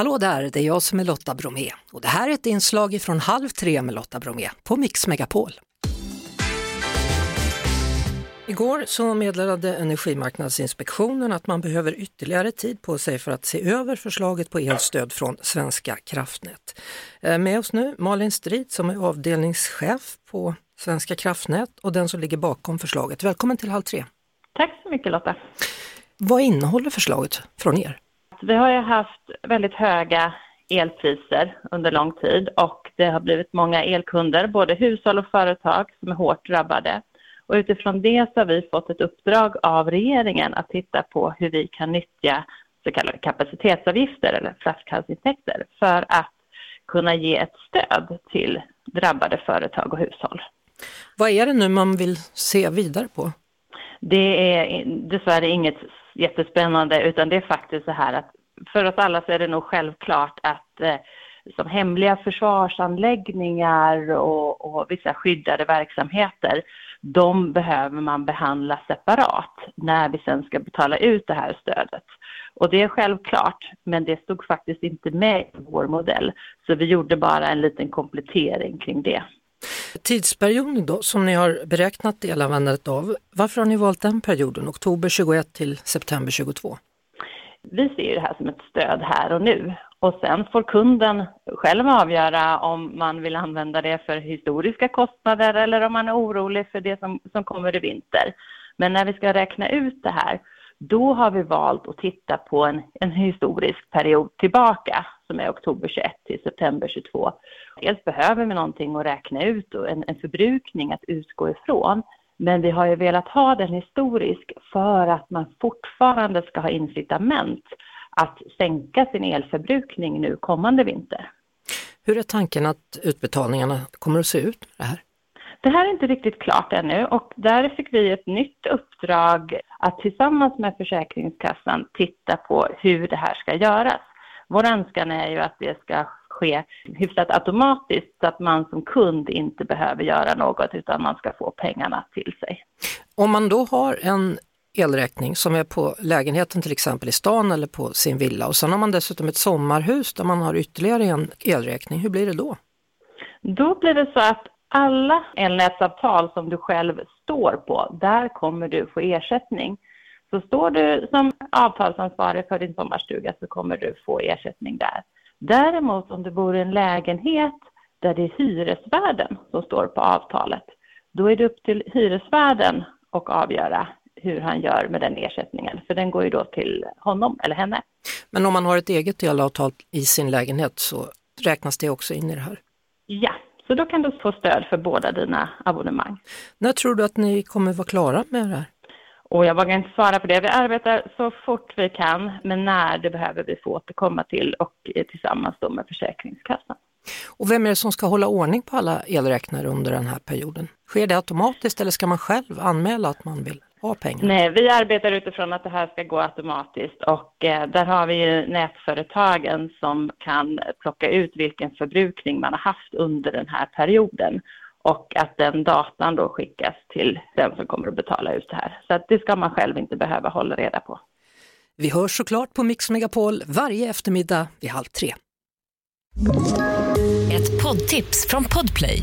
Hallå där, det är jag som är Lotta Bromé och det här är ett inslag från Halv tre med Lotta Bromé på Mix Megapol. Igår så meddelade Energimarknadsinspektionen att man behöver ytterligare tid på sig för att se över förslaget på elstöd från Svenska kraftnät. Eh, med oss nu Malin Strid som är avdelningschef på Svenska kraftnät och den som ligger bakom förslaget. Välkommen till Halv tre. Tack så mycket Lotta. Vad innehåller förslaget från er? Vi har ju haft väldigt höga elpriser under lång tid och det har blivit många elkunder, både hushåll och företag, som är hårt drabbade. Och utifrån det så har vi fått ett uppdrag av regeringen att titta på hur vi kan nyttja så kallade kapacitetsavgifter eller flaskhalsintäkter för att kunna ge ett stöd till drabbade företag och hushåll. Vad är det nu man vill se vidare på? Det är dessvärre inget jättespännande utan det är faktiskt så här att för oss alla så är det nog självklart att eh, som hemliga försvarsanläggningar och, och vissa skyddade verksamheter, de behöver man behandla separat när vi sen ska betala ut det här stödet. Och det är självklart, men det stod faktiskt inte med i vår modell. Så vi gjorde bara en liten komplettering kring det. Tidsperioden då, som ni har beräknat elanvändandet av, varför har ni valt den perioden, oktober 21 till september 22? Vi ser det här som ett stöd här och nu och sen får kunden själv avgöra om man vill använda det för historiska kostnader eller om man är orolig för det som, som kommer i vinter. Men när vi ska räkna ut det här, då har vi valt att titta på en, en historisk period tillbaka som är oktober 21 till september 22. Dels behöver vi någonting att räkna ut och en, en förbrukning att utgå ifrån. Men vi har ju velat ha den historisk för att man fortfarande ska ha incitament att sänka sin elförbrukning nu kommande vinter. Hur är tanken att utbetalningarna kommer att se ut det här? Det här är inte riktigt klart ännu och där fick vi ett nytt uppdrag att tillsammans med Försäkringskassan titta på hur det här ska göras. Vår önskan är ju att det ska ske hyfsat automatiskt så att man som kund inte behöver göra något utan man ska få pengarna till sig. Om man då har en elräkning som är på lägenheten till exempel i stan eller på sin villa och sen har man dessutom ett sommarhus där man har ytterligare en elräkning, hur blir det då? Då blir det så att alla elnätsavtal som du själv står på, där kommer du få ersättning. Så står du som avtalsansvarig för din sommarstuga så kommer du få ersättning där. Däremot om du bor i en lägenhet där det är hyresvärden som står på avtalet, då är det upp till hyresvärden att avgöra hur han gör med den ersättningen, för den går ju då till honom eller henne. Men om man har ett eget elavtal i sin lägenhet så räknas det också in i det här? Ja, så då kan du få stöd för båda dina abonnemang. När tror du att ni kommer vara klara med det här? Och jag vågar inte svara på det. Vi arbetar så fort vi kan, men när det behöver vi få återkomma till och tillsammans då med Försäkringskassan. Och vem är det som ska hålla ordning på alla elräknare under den här perioden? Sker det automatiskt eller ska man själv anmäla att man vill ha pengar? Nej, vi arbetar utifrån att det här ska gå automatiskt och eh, där har vi ju nätföretagen som kan plocka ut vilken förbrukning man har haft under den här perioden och att den datan då skickas till den som kommer att betala ut det här. Så att det ska man själv inte behöva hålla reda på. Vi hörs såklart på Mix Megapol varje eftermiddag vid halv tre. Ett poddtips från Podplay.